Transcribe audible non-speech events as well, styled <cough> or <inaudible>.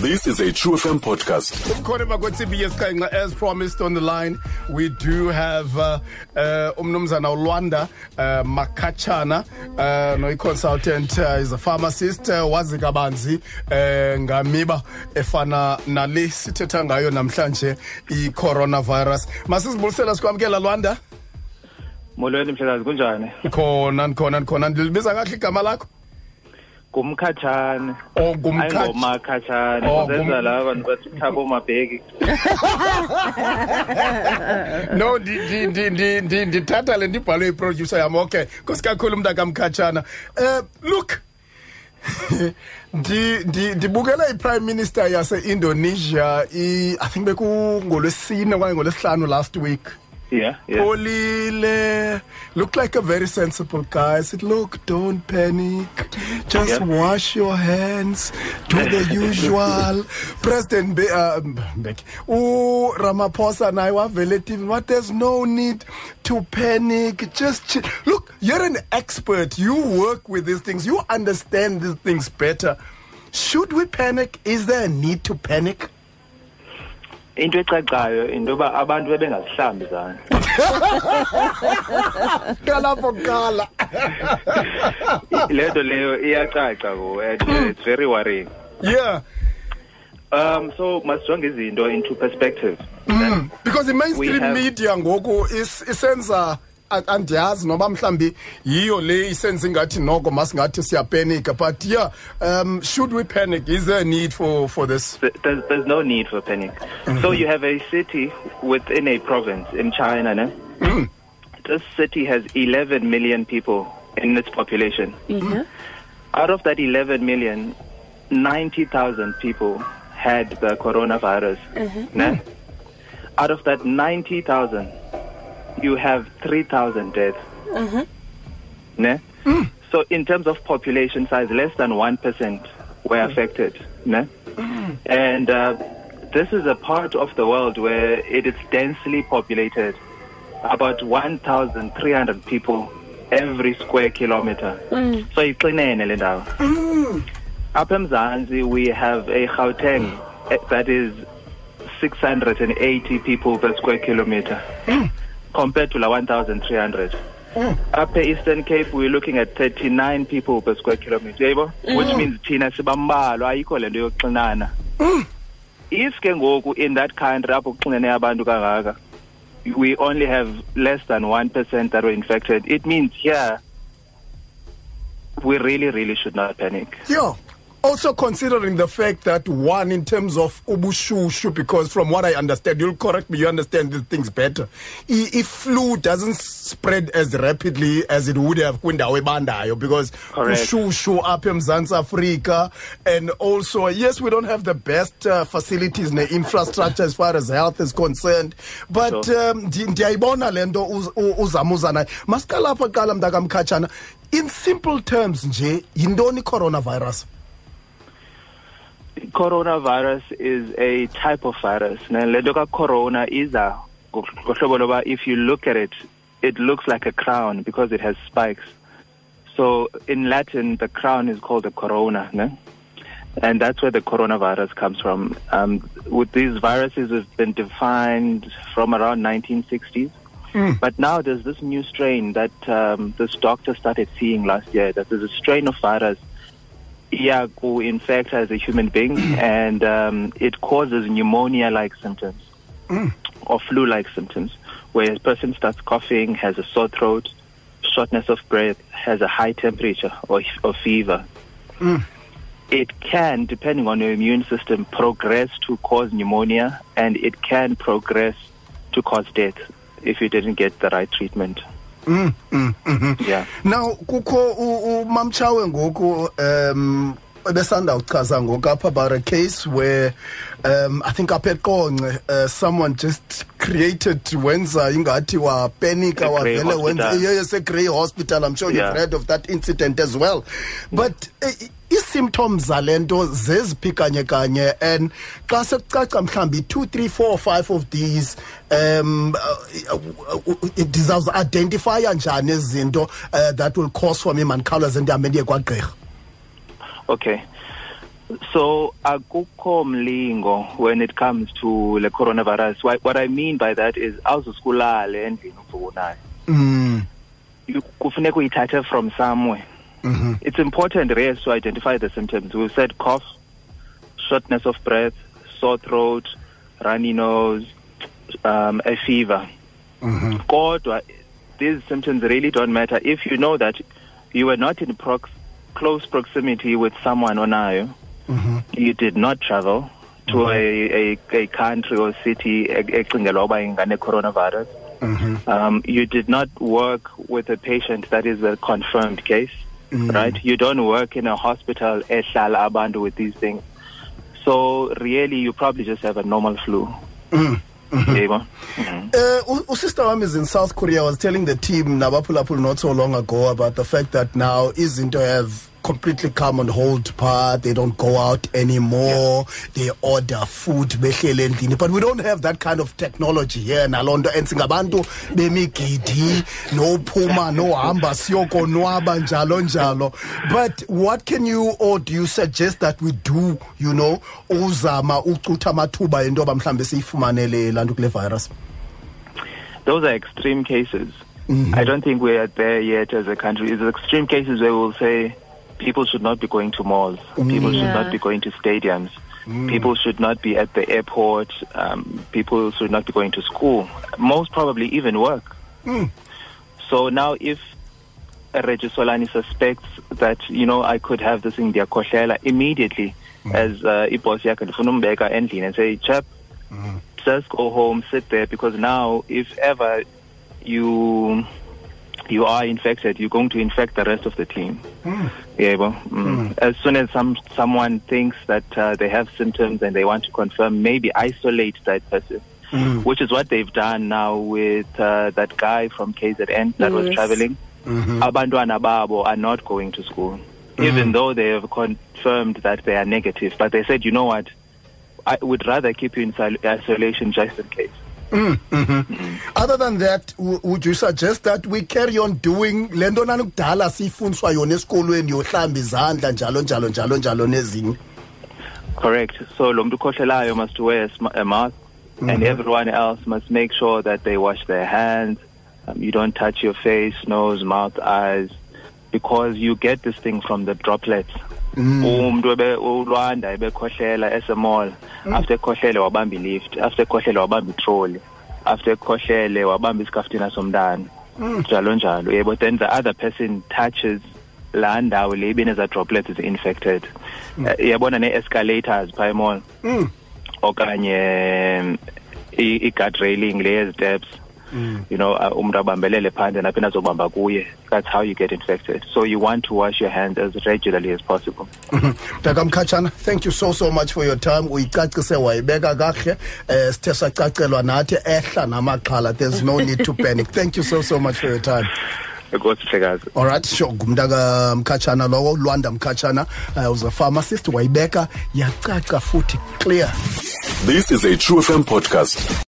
This is a True FM podcast. khona bakwe-cbs khanxa as promised on the line. We do have uh, uh, umnumzana ulwanda uh, makachana uh, noyi-consultant uh, is a pharmacist uh, wazi kabanzi uh, ngamiba efana nale sithetha ngayo namhlanje i-coronavirus. Masizibulisela sikwamkela lwanda? Molweni mhlekazi kunjani? Khona ndikhona ndikhona ndilibiza kahle igama lakho? Ngumkhatshane o ngumkhatshana ayingomakhatshane Oh, kuzenza ngum- laba bantu bathi thabo mabheki <laughs> no ndi- ndi- ndi- ndi- ndi- ndithatha le ndibhalwe iproducer yam okay. Nkosi kakhulu umntakamkhatshana um look <laughs> ndi- ndi- ndibukela iprime minister yase-indonesia i i think bekungolwesine okanye ngolwesihlanu last week. Yeah yeah Olile looked like a very sensible guy. I said, Look, don't panic. Just Yeah. wash your hands. Do <laughs> the usual. President Be- uh. U Ramaphosa and I were relative. But there's no need to panic. Just ch- look, you're an expert. You work with these things. You understand these things better. Should we panic? Is there a need to panic? Into ecacayo into yoba abantu bebengazihlambi izandla <laughs> Kalapho kala. le <laughs> nto leyo iyacaca kuwe and uh, it's very worrying Yeah. um so masijonge izinto into perspective Mm. because i-mainstream media ngoku is- isenza a- andiyazi noba mhlawumbi yiyo le isenza ingathi noko masingathi siyapenika but yeah um should we panic is there a need for for this there's, there's no need for panic so mm-hmm. you have a city within a province in china ne? Mm. this city has 11 million people in its population Yeah. out of that 11 million, 90,000 people had the coronavirus. Mm-hmm. ne? Out of that 90,000, you have 3,000 dead. Uh-huh. ne? Mm. So, in terms of population size, less than 1% were affected. ne? Mm. And uh, this is a part of the world where it is densely populated. About 1,300 people every square kilometer. Mm. So it's in le Up in eMzantsi we have a Gauteng eh, that is 680 people per square kilometer compared to la 1,300. Mm. Up in Eastern Cape, we're looking at 39 people per square kilometer, yebo? Mm. which means thina sibambalwa ayikho le nto yokuxinana. Mm. If ke ngoku in that country apho kuxinene abantu kangaka, we only have less than 1% that were infected, it means here we really, really should not panic. yeah also considering the fact that one in terms of ubushushu because from what i understand you'll correct me you understand these things better. If flu doesn't spread as rapidly as it would have kwindawo ebandayo because Correct. ushushu apha emzantsi africa and also yes we don't have the best uh, facilities and infrastructure as far as health is concerned but um, ndi- ndiyayibona le nto uzama uza nayo. Masikalapha qala mntakamkhatshana. In simple terms nje yintoni coronavirus Coronavirus is a type of virus. Le nto corona is a ngohlobo loba if you look at it, it looks like a crown because it has spikes. So in Latin, the crown is called a corona, ne? and that's where the coronavirus comes from. Um, with these viruses, have been defined from around 1960s. But now there's this new strain that um, this doctor started seeing last year. That there's a strain of virus yeah, infect as a human being, mm. and um, it causes pneumonia-like symptoms mm. or flu-like symptoms, where a person starts coughing, has a sore throat, shortness of breath, has a high temperature or, or fever. Mm. It can, depending on your immune system, progress to cause pneumonia, and it can progress to cause death if you didn't get the right treatment. Yeah. now kukho umamtshawe ngoku um ebesanda uchaza ngoku apha about a case where um i think apha eqonce uh, someone just created wenza ingathi wapenika wavele wenza Hospital. yes grey hospital i'm sure Yeah. you've heard of that incident as well but uh, ii-symptoms zale nto zeziphi kanye kanye and xa sekucaca mhlawumbi two three four five of these um ndizawuzi-identifya njani ezi zinto uh, that will cause for me mandikhawuleze ndihambe ndiye kwagqirha Okay. So akukho mlingo when it comes to the coronavirus. What, what I mean by that is awuzuskulale endlini uvukunayo. Mm. You kufuneka uyithathe from somewhere. Mm-hmm. It's important, Reyes, to identify the symptoms. We've said cough, shortness of breath, sore throat, runny nose, um, a fever. Mm-hmm. These symptoms really don't matter if you know that you were not in prox- close proximity with someone onayo. Mm-hmm. You did not travel to a, a, a country or city ecingelwa uba ingane coronavirus. Mm-hmm. Um, you did not work with a patient that is a confirmed case, right? You don't work in a hospital ehlala abantu with these things. So really, you probably just have a normal flu. Yebo. Mhm. Uh, usister wami is in South Korea was telling the team nabaphulaphula not so long ago about the fact that now is izinto have completely come on hold part they don't go out anymore. They order food but we don't have that kind of technology here naloo nto. And singabantu bemigidi nophuma nohamba siyokonwaba njalo njalo. But what can you or do you suggest that we do you know amathuba into yoba mhlawumbe siyifumanele laa nto kule virus? Those are extreme cases. Mm-hmm. I don't think we are there yet as a country. It's extreme cases where we'll say people should not be going to malls, people should Yeah. not be going to stadiums, people should not be at the airport, um, people should not be going to school, most probably even work. So now, if Regis Solani suspects that you know I could have this in their kohlela immediately, as uh, ibos yakhe ndifuna umbeka endlini and say, chap, just go home, sit there, because now if ever you you are infected, you're going to infect the rest of the team. Yeah, well, mm. as soon as some someone thinks that uh, they have symptoms and they want to confirm, maybe isolate that person. Which is what they've done now with uh, that guy from KZN that was Yes. traveling. Abantwana babo are not going to school, even though they have confirmed that they are negative. But they said, you know what, I would rather keep you in isolation just in case. Mm, mm-hmm. other than that would you suggest that we carry on doing le nto nani kudala siyifundiswa yona esikolweni yohlamba izandla njalo njalo njalo njalo nezinye Correct. So lo muntu ukhohlelayo must wear a, sm- a mask, and mm-hmm. everyone else must make sure that they wash their hands. Um, you don't touch your face, nose, mouth, eyes, because you get this thing from the droplets. Umuntu ebe ulwanda ebekhohlela esemall after ekhohlele wabamba lift after ekhohlele wabamba itroli after ekhohlele wabamba isikaftina somntana. Njalo njalo. Yebo then the other person touches laa ndawo le ibeneza droplets zi-infected. Iyabona yabona nee-escalators phaa emall. Okanye i- i-guard railing le you know uh, umuntu abambelele phandle naphina azobamba kuye. That's how you get infected. So you want to wash your hands as regularly as possible. <laughs> Mntakamkhatshana mkhatshana thank you so so much for your time. Uyicacise wayibeka kakuhle um sithe sacacelwa nathi ehla namaxhala there's no need to panic. <laughs> Thank you so so much for your time. Enkosi mhlekazi. Alright sure. Ngumntaka kamkhatshana lowo lwanda mkhatshana uh, uza pharmacist. Wayibeka yacaca futhi clear. This is a True FM podcast.